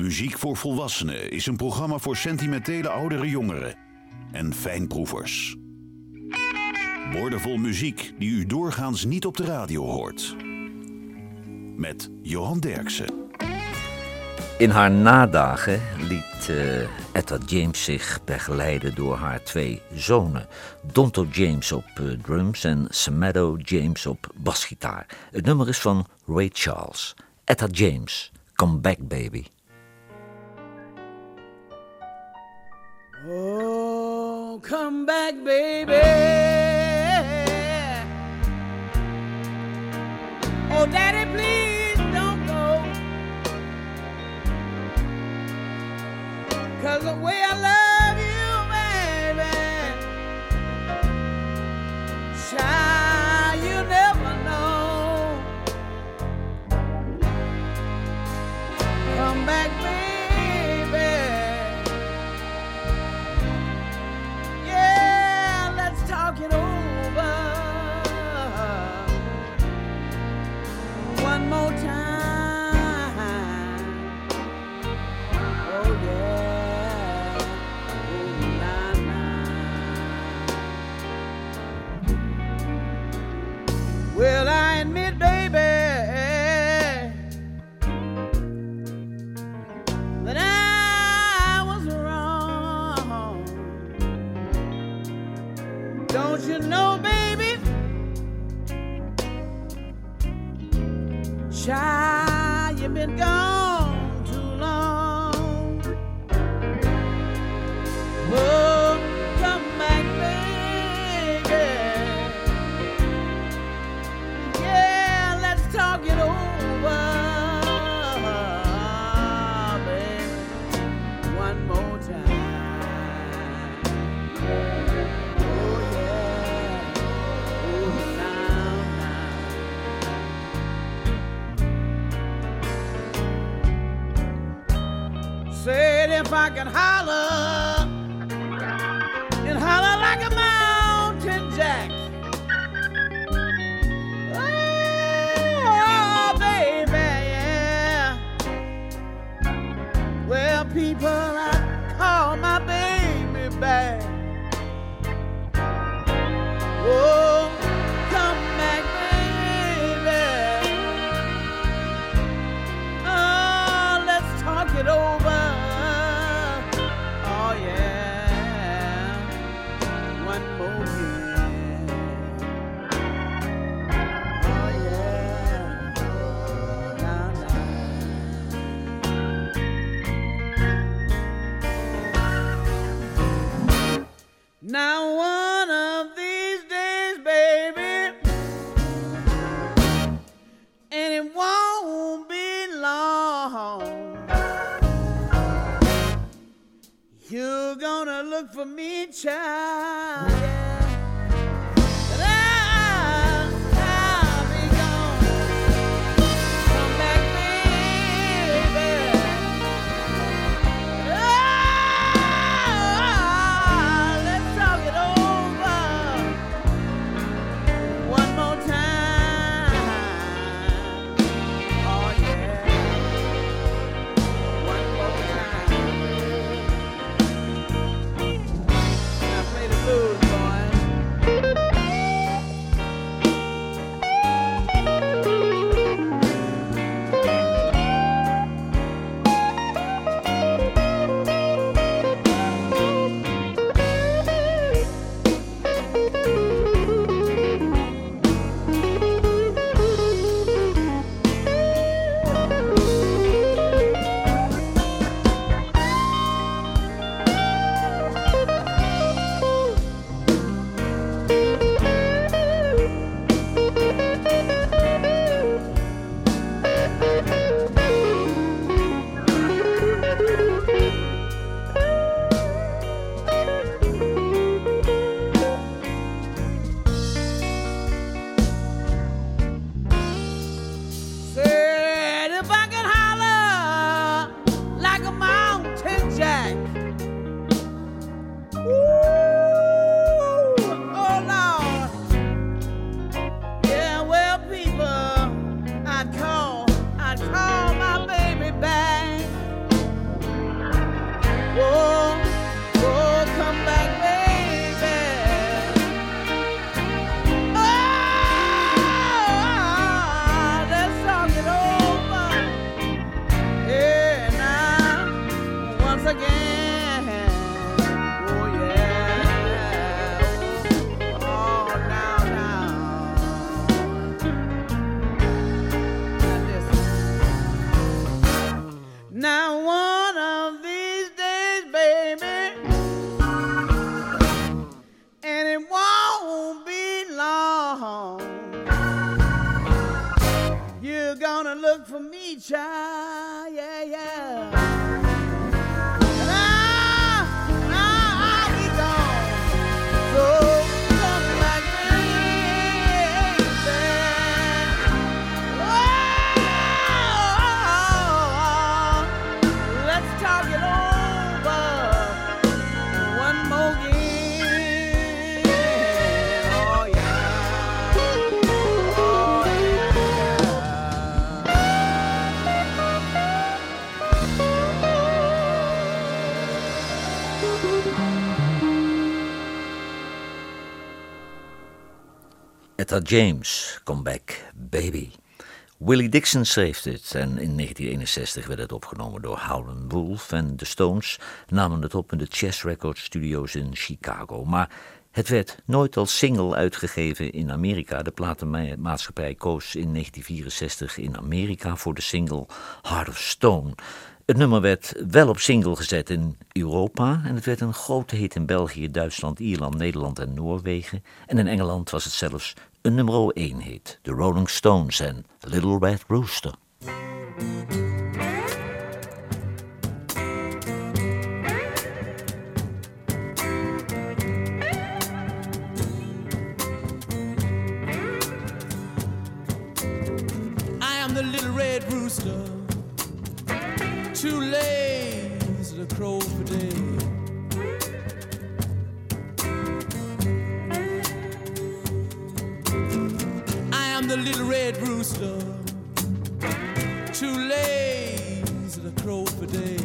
Muziek voor Volwassenen is een programma voor sentimentele oudere jongeren en fijnproevers. Woordenvol muziek die u doorgaans niet op de radio hoort. Met Johan Derksen. In haar nadagen liet uh, Etta James zich begeleiden door haar twee zonen. Donto James op uh, drums en Samedo James op basgitaar. Het nummer is van Ray Charles. Etta James, Come Back Baby. Come back, baby. Oh, daddy, please don't go. Cause the way I love gonna look for me, child. Yeah, yeah. Etta James, Come Back Baby. Willie Dixon schreef dit en in 1961 werd het opgenomen door Howlin' Wolf en de Stones namen het op in de Chess Records Studios in Chicago. Maar het werd nooit als single uitgegeven in Amerika. De platenmaatschappij koos in 1964 in Amerika voor de single Heart of Stone. Het nummer werd wel op single gezet in Europa en het werd een grote hit in België, Duitsland, Ierland, Nederland en Noorwegen. En in Engeland was het zelfs een nummer 1 hit, The Rolling Stones en Little Red Rooster. I am the little red rooster, too lazy to crow for day. I am the little red rooster, too lazy to crow for day.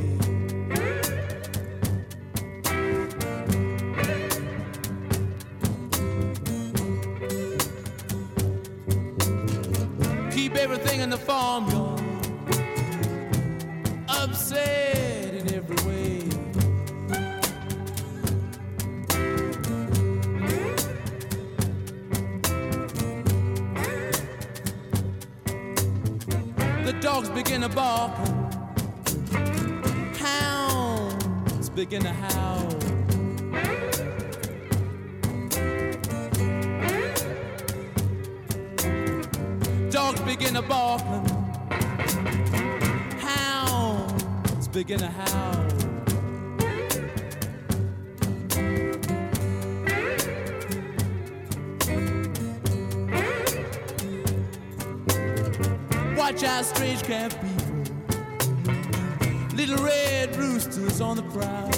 Keep everything in the farmyard dogs begin to bark, hounds begin to howl. Dogs begin to bark, hounds begin to howl. watch our strange camp people. Red roosters on the prowl.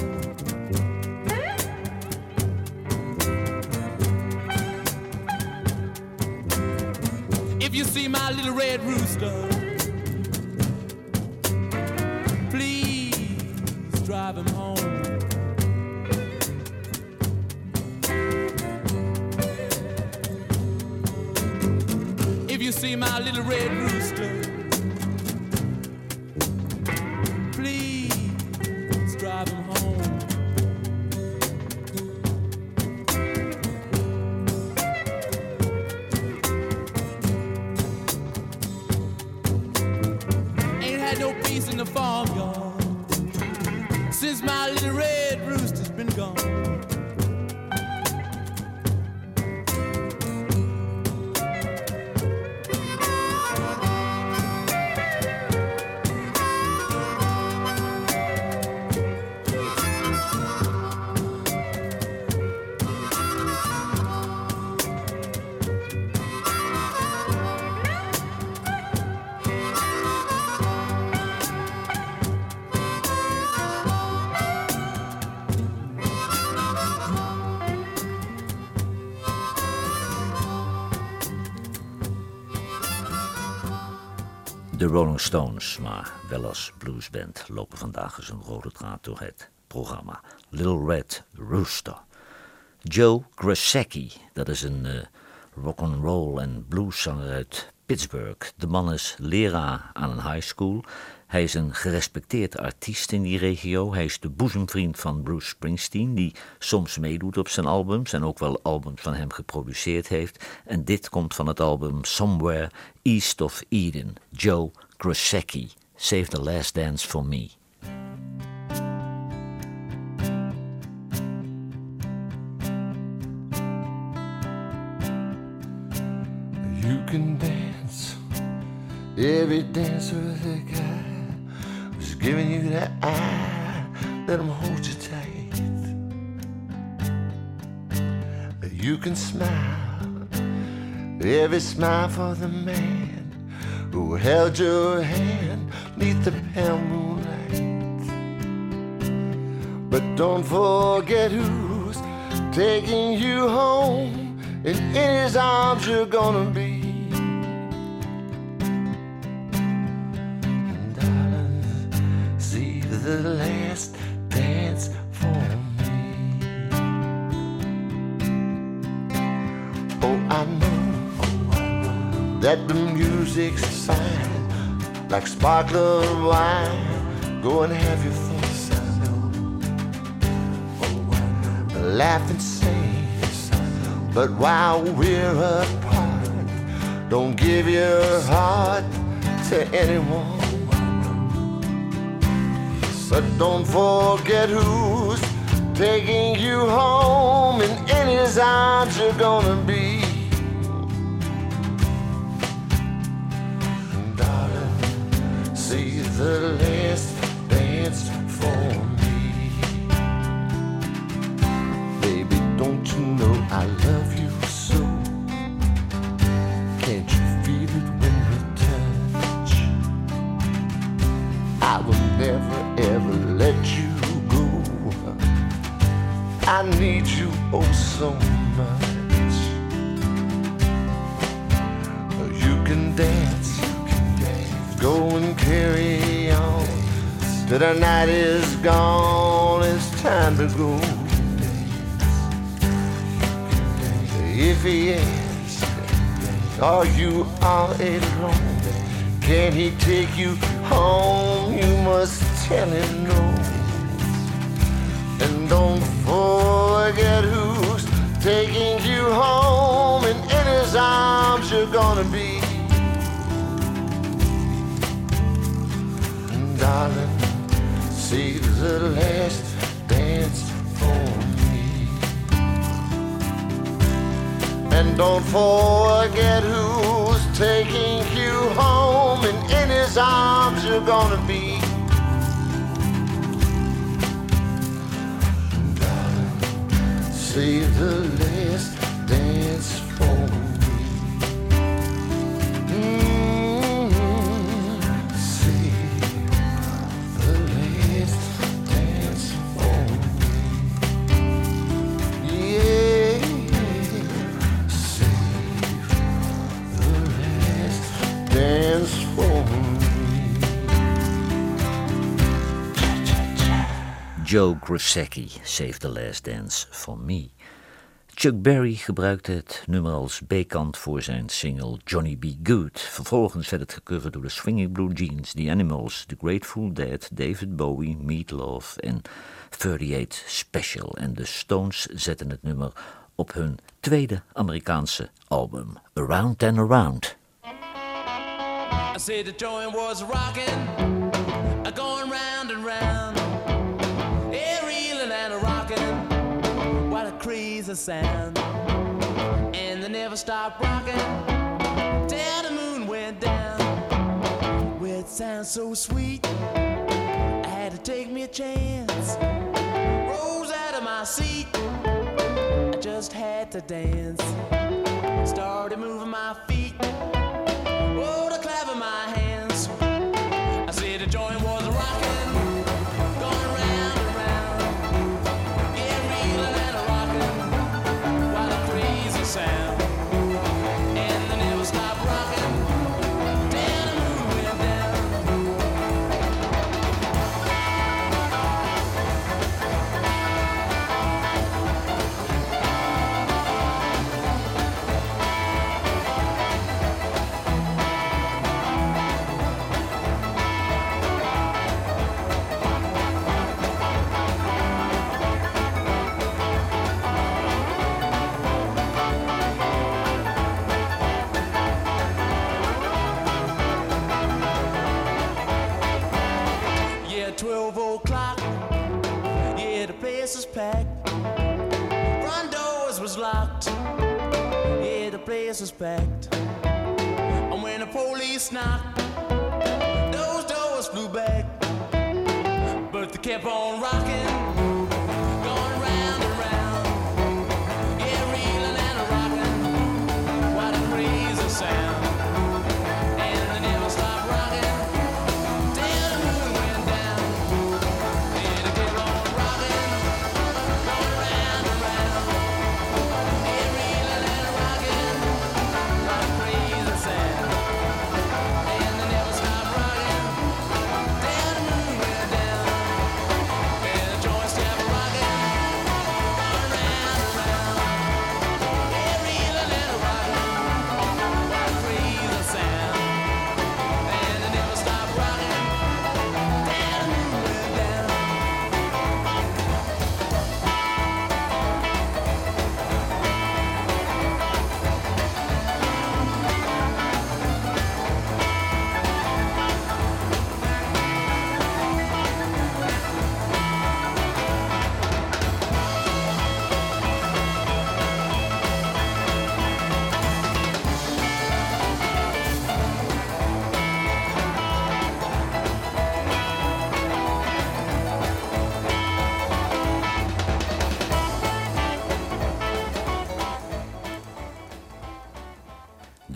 If you see my little red rooster, please drive him home. If you see my little red rooster, De Rolling Stones, maar wel als bluesband, lopen vandaag eens een rode draad door het programma. Little Red Rooster. Joe Grasecki, dat is een uh, rock and roll en blueszanger uit Pittsburgh. De man is leraar aan een high school hij is een gerespecteerd artiest in die regio. Hij is de boezemvriend van Bruce Springsteen, die soms meedoet op zijn albums en ook wel albums van hem geproduceerd heeft. En dit komt van het album Somewhere East of Eden, Joe Grushecky, Save the Last Dance for Me. You can dance Every dancer a guy was giving you that eye. Let him hold you tight. You can smile, every smile for the man who held your hand neath the pale moonlight. But don't forget who's taking you home, and in his arms you're gonna be. That the music's fine, like sparkling wine. Go and have your fun. Oh, laugh and sing, but while we're apart, don't give your heart to anyone. But don't forget who's taking you home, and in his arms you're gonna be. See the night is gone, it's time to go. If he asks, are you all alone? Can he take you home? You must tell him no. And don't the last dance for me. And don't forget who's taking you home, and in his arms you're gonna be. Darling, see the Joe Grusecki, Save the Last Dance for Me. Chuck Berry gebruikte het nummer als B-kant voor zijn single Johnny B. Good. Vervolgens werd het gecoverd door de Swinging Blue Jeans, The Animals, The Grateful Dead, David Bowie, Meat Love en 38 Special. En de Stones zetten het nummer op hun tweede Amerikaanse album, Around and Around. I said the joint was rocking, crazy sound, and they never stopped rocking till the moon went down. Well, sounds so sweet, I had to take me a chance. Rose out of my seat, I just had to dance. Started moving my feet. Oh, the clap of my hands. Crazy packed. Front doors was locked. Yeah, the place was packed. And when the police knocked, almost flew back, but they kept on rocking, going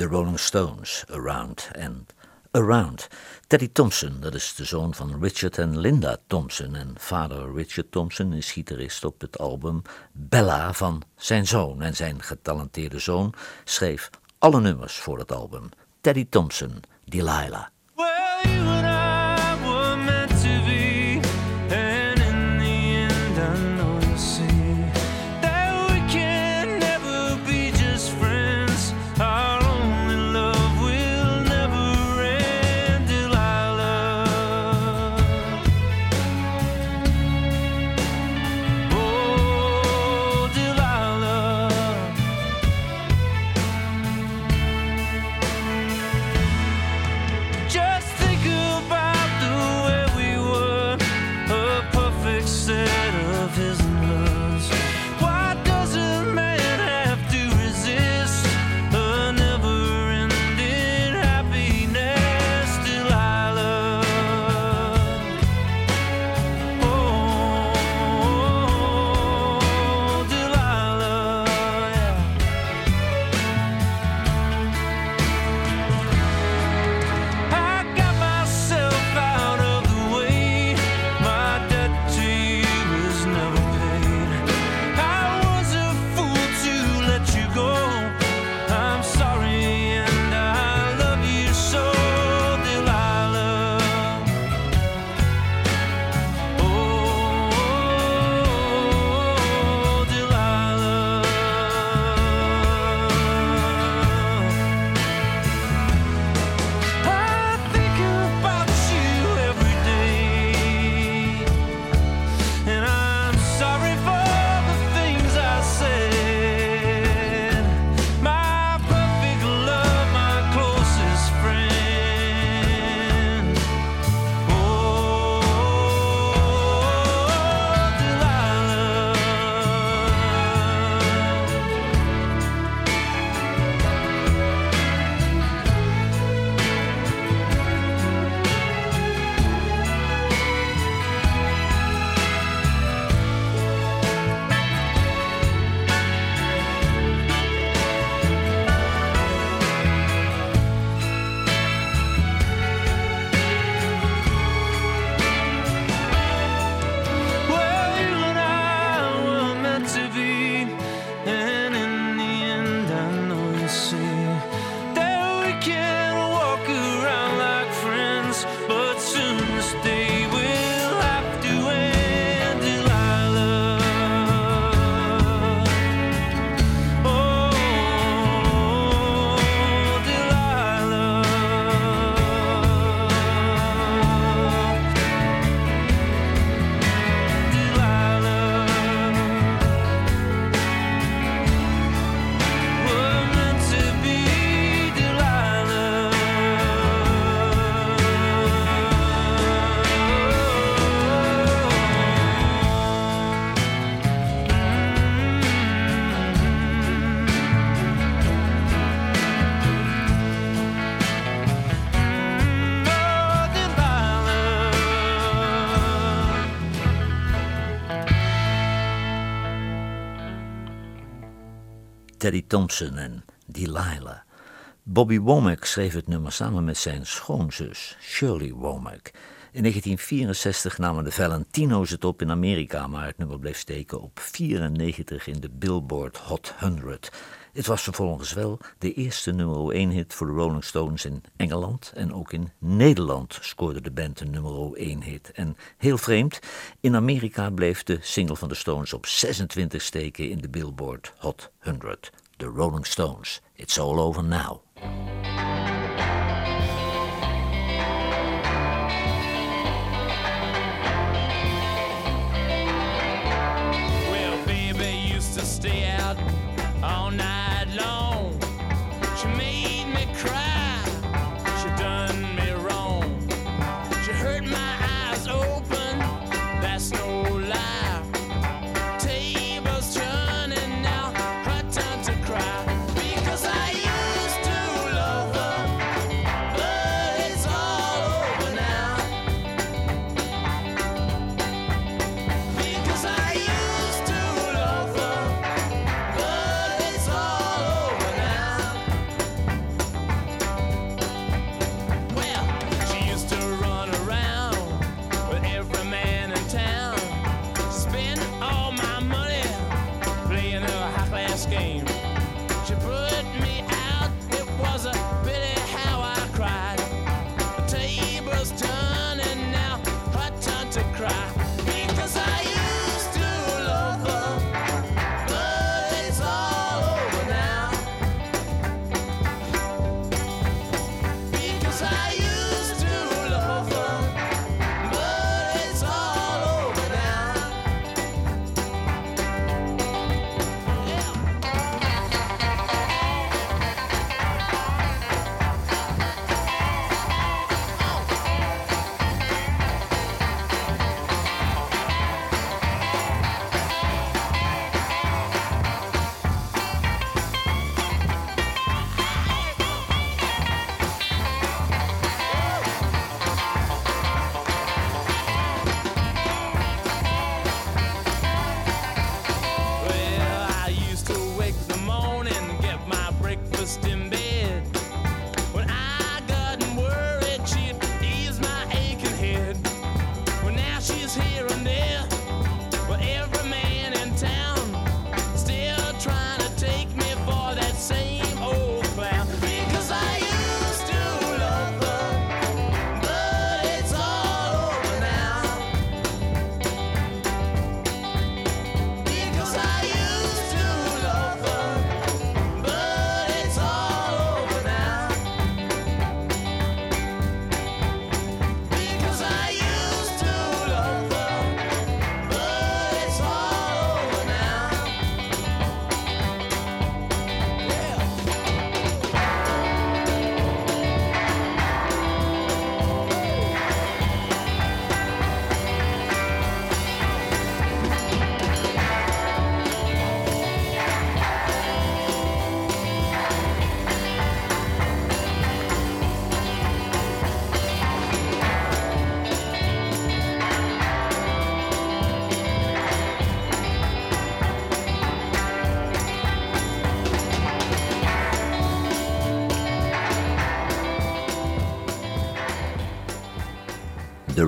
The Rolling Stones, Around and Around. Teddy Thompson, dat is de zoon van Richard en Linda Thompson. En vader Richard Thompson is gitarist op het album Bella van zijn zoon. En zijn getalenteerde zoon schreef alle nummers voor het album. Teddy Thompson, Delilah. Teddy Thompson en Delilah. Bobby Womack schreef het nummer samen met zijn schoonzus, Shirley Womack. In 1964 namen de Valentino's het op in Amerika, maar het nummer bleef steken op 94 in de Billboard Hot 100. Het was vervolgens wel de eerste nummer 1 hit voor de Rolling Stones in Engeland en ook in Nederland scoorde de band een nummer 1 hit. En heel vreemd, in Amerika bleef de single van de Stones op 26 steken in de Billboard Hot 100. De Rolling Stones, It's All Over Now.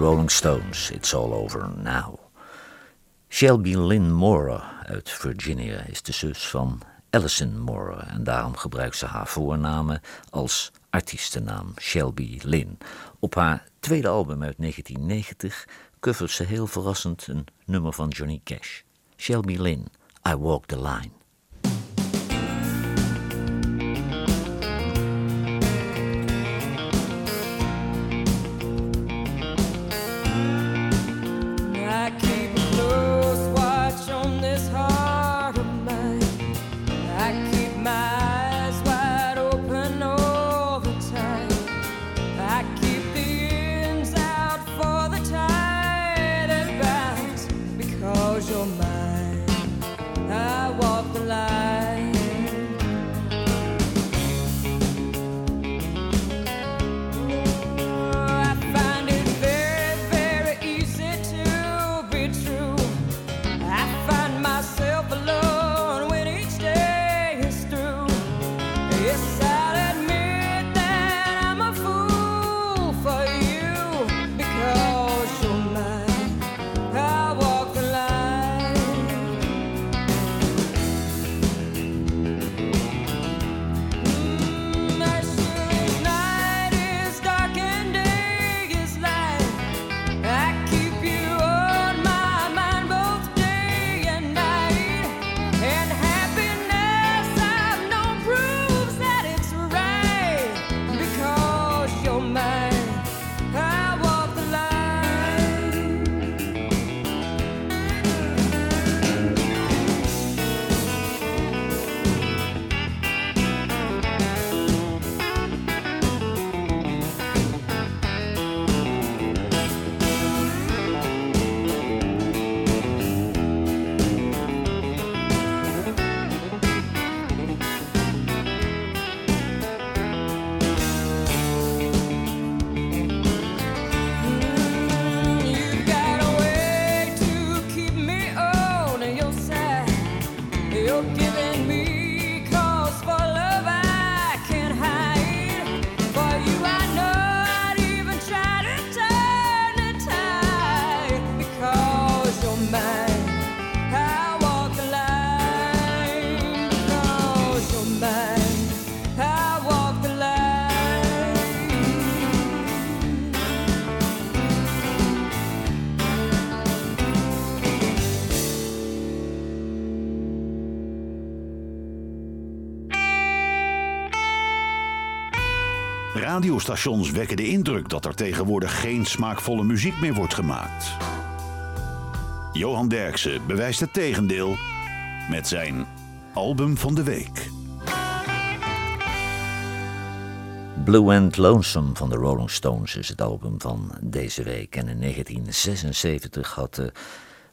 Rolling Stones, It's All Over Now. Shelby Lynn Mora uit Virginia is de zus van Alison Mora en daarom gebruikt ze haar voornamen als artiestennaam Shelby Lynn. Op haar tweede album uit 1990 covert ze heel verrassend een nummer van Johnny Cash. Shelby Lynn, I Walk the Line. Radiostations wekken de indruk dat er tegenwoordig geen smaakvolle muziek meer wordt gemaakt. Johan Derksen bewijst het tegendeel met zijn album van de week. Blue and Lonesome van de Rolling Stones is het album van deze week. En in 1976 had de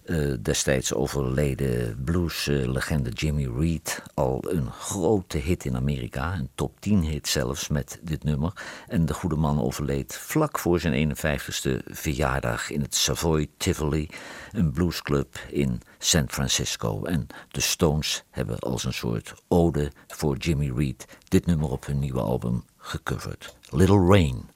eh, destijds overleden blueslegende Jimmy Reed al een grote hit in Amerika. Een top 10 hit zelfs met dit nummer. En de goede man overleed vlak voor zijn 51ste verjaardag in het Savoy Tivoli, een bluesclub in San Francisco. En de Stones hebben als een soort ode voor Jimmy Reed dit nummer op hun nieuwe album gecoverd. Little Rain.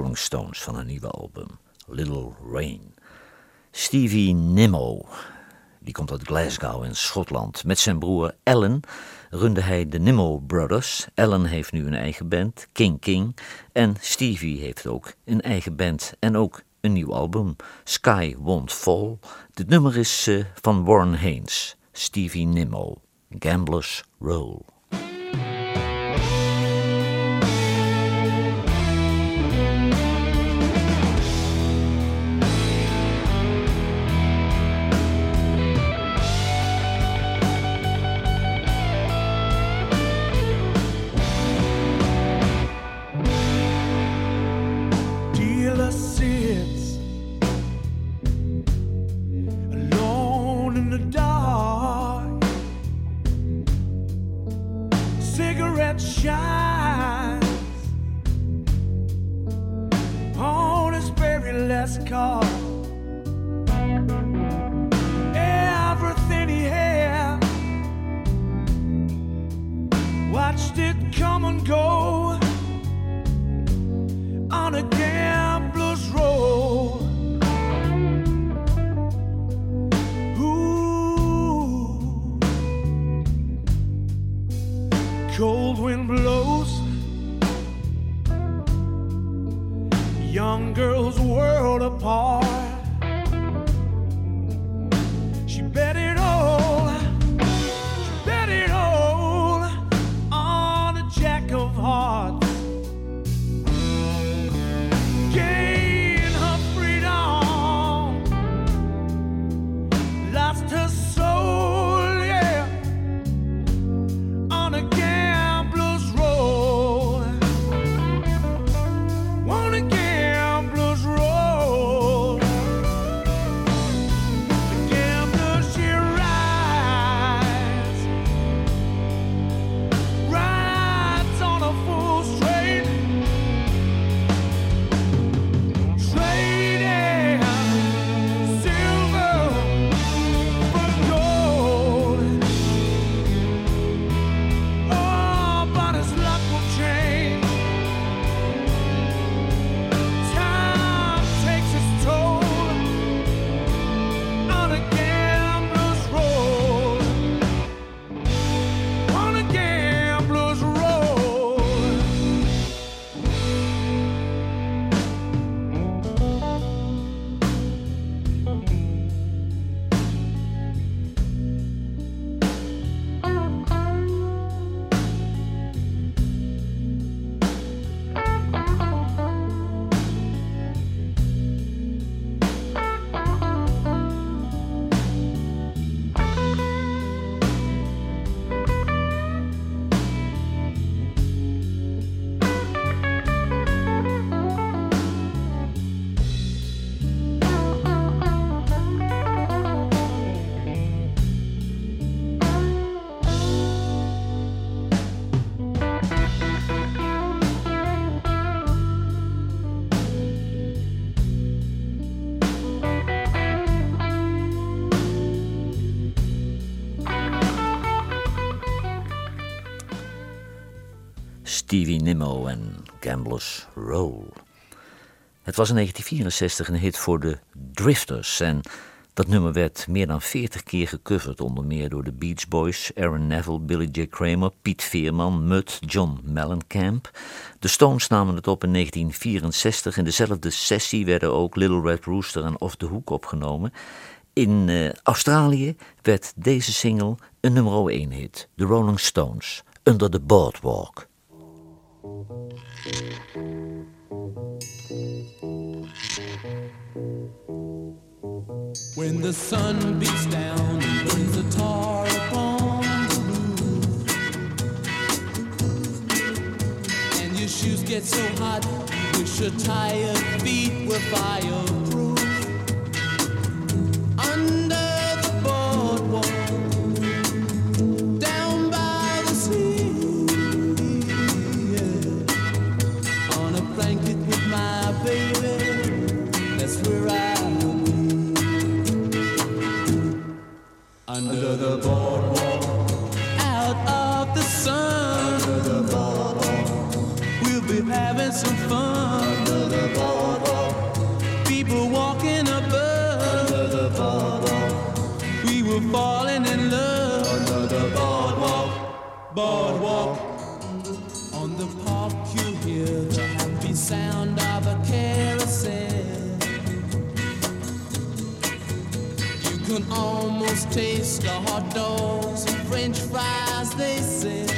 Rolling Stones van een nieuwe album, Little Rain. Stevie Nimmo, die komt uit Glasgow in Schotland. Met zijn broer Alan runde hij de Nimmo Brothers. Alan heeft nu een eigen band, King King. En Stevie heeft ook een eigen band en ook een nieuw album, Sky Won't Fall. Dit nummer is eh, van Warren Haynes, Stevie Nimmo, Gambler's Roll. that shines on his very last call. Everything he had, watched it come and go. En Gambler's Roll. Het was in 1964 een hit voor de Drifters en dat nummer werd meer dan 40 keer gecoverd, onder meer door de Beach Boys, Aaron Neville, Billy J. Kramer, Piet Veerman, Mutt, John Mellencamp. De Stones namen het op in 1964. In dezelfde sessie werden ook Little Red Rooster en Off the Hook opgenomen. In eh, Australië werd deze single een nummer 1 hit, The Rolling Stones, Under the Boardwalk. When the sun beats down and burns the tar upon the roof, and your shoes get so hot, you wish your tired feet were fireproof. Under Under the boardwalk, out of the sun. Under the boardwalk, we'll be having some fun. Under the boardwalk, people walking above. Under the boardwalk, we were falling in love. Under the boardwalk, boardwalk. On the park, you hear the happy sound of a carousel. Can almost taste the hot dogs and french fries they sell.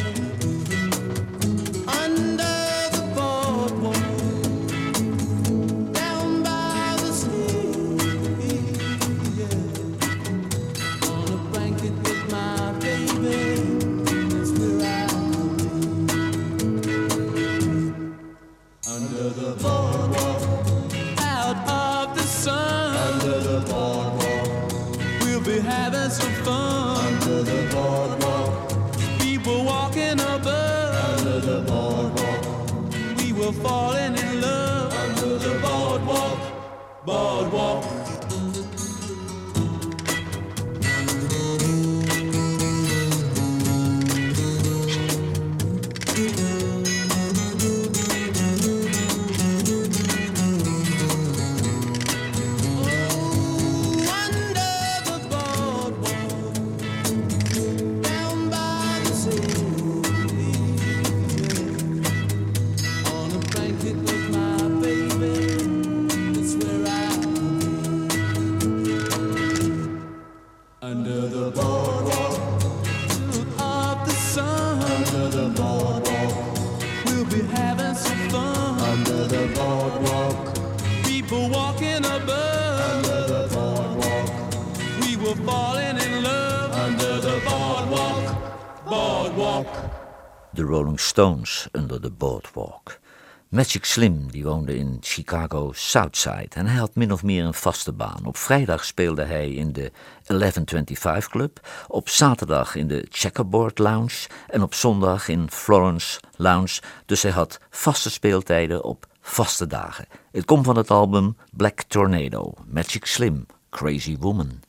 Under the boardwalk of the sun. Under the boardwalk, we'll be having some fun. Under the boardwalk, people walking above. Under the boardwalk, we were falling in love. Under the boardwalk, boardwalk. De Rolling Stones under the Boardwalk. Magic Slim die woonde in Chicago Southside en hij had min of meer een vaste baan. Op vrijdag speelde hij in de 1125 Club, op zaterdag in de Checkerboard Lounge en op zondag in Florence Lounge. Dus hij had vaste speeltijden op vaste dagen. Het komt van het album Black Tornado, Magic Slim, Crazy Woman.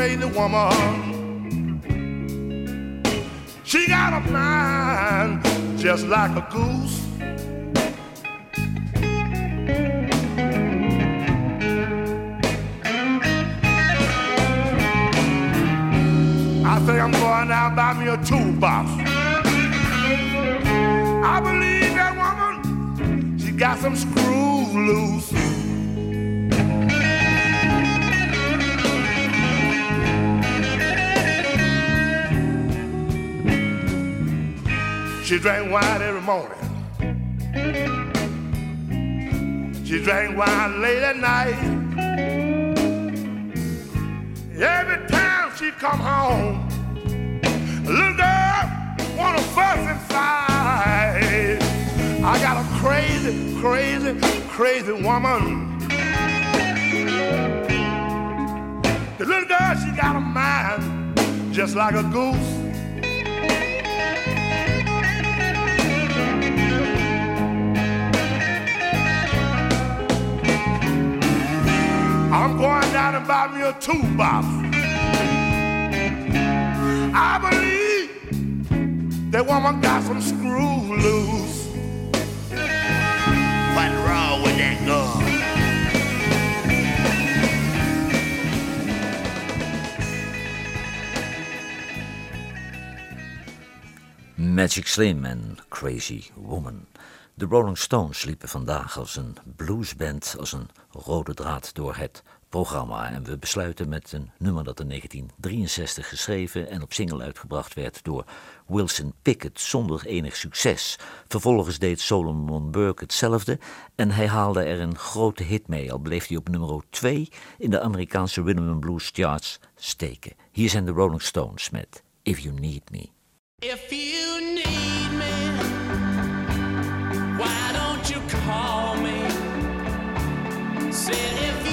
Crazy, woman. She got a mind just like a goose. I think I'm going out buy me a toolbox. I believe that woman, she got some screws loose. She drank wine every morning. She drank wine late at night. Every time she come home, little girl wanna fuss and fight. I got a crazy, crazy, crazy woman. The little girl, she got a mind just like a goose. I'm going down and buy me a toolbox. I believe that woman got some screw loose. Wrong with that gun? Magic Slim and Crazy Woman. De Rolling Stones liepen vandaag als een bluesband, als een rode draad door het programma. En we besluiten met een nummer dat in 1963 geschreven en op single uitgebracht werd door Wilson Pickett zonder enig succes. Vervolgens deed Solomon Burke hetzelfde en hij haalde er een grote hit mee, al bleef hij op nummer 2 in de Amerikaanse rhythm and blues charts steken. Hier zijn de Rolling Stones met If You Need Me. If you need me, why don't you call me? Said if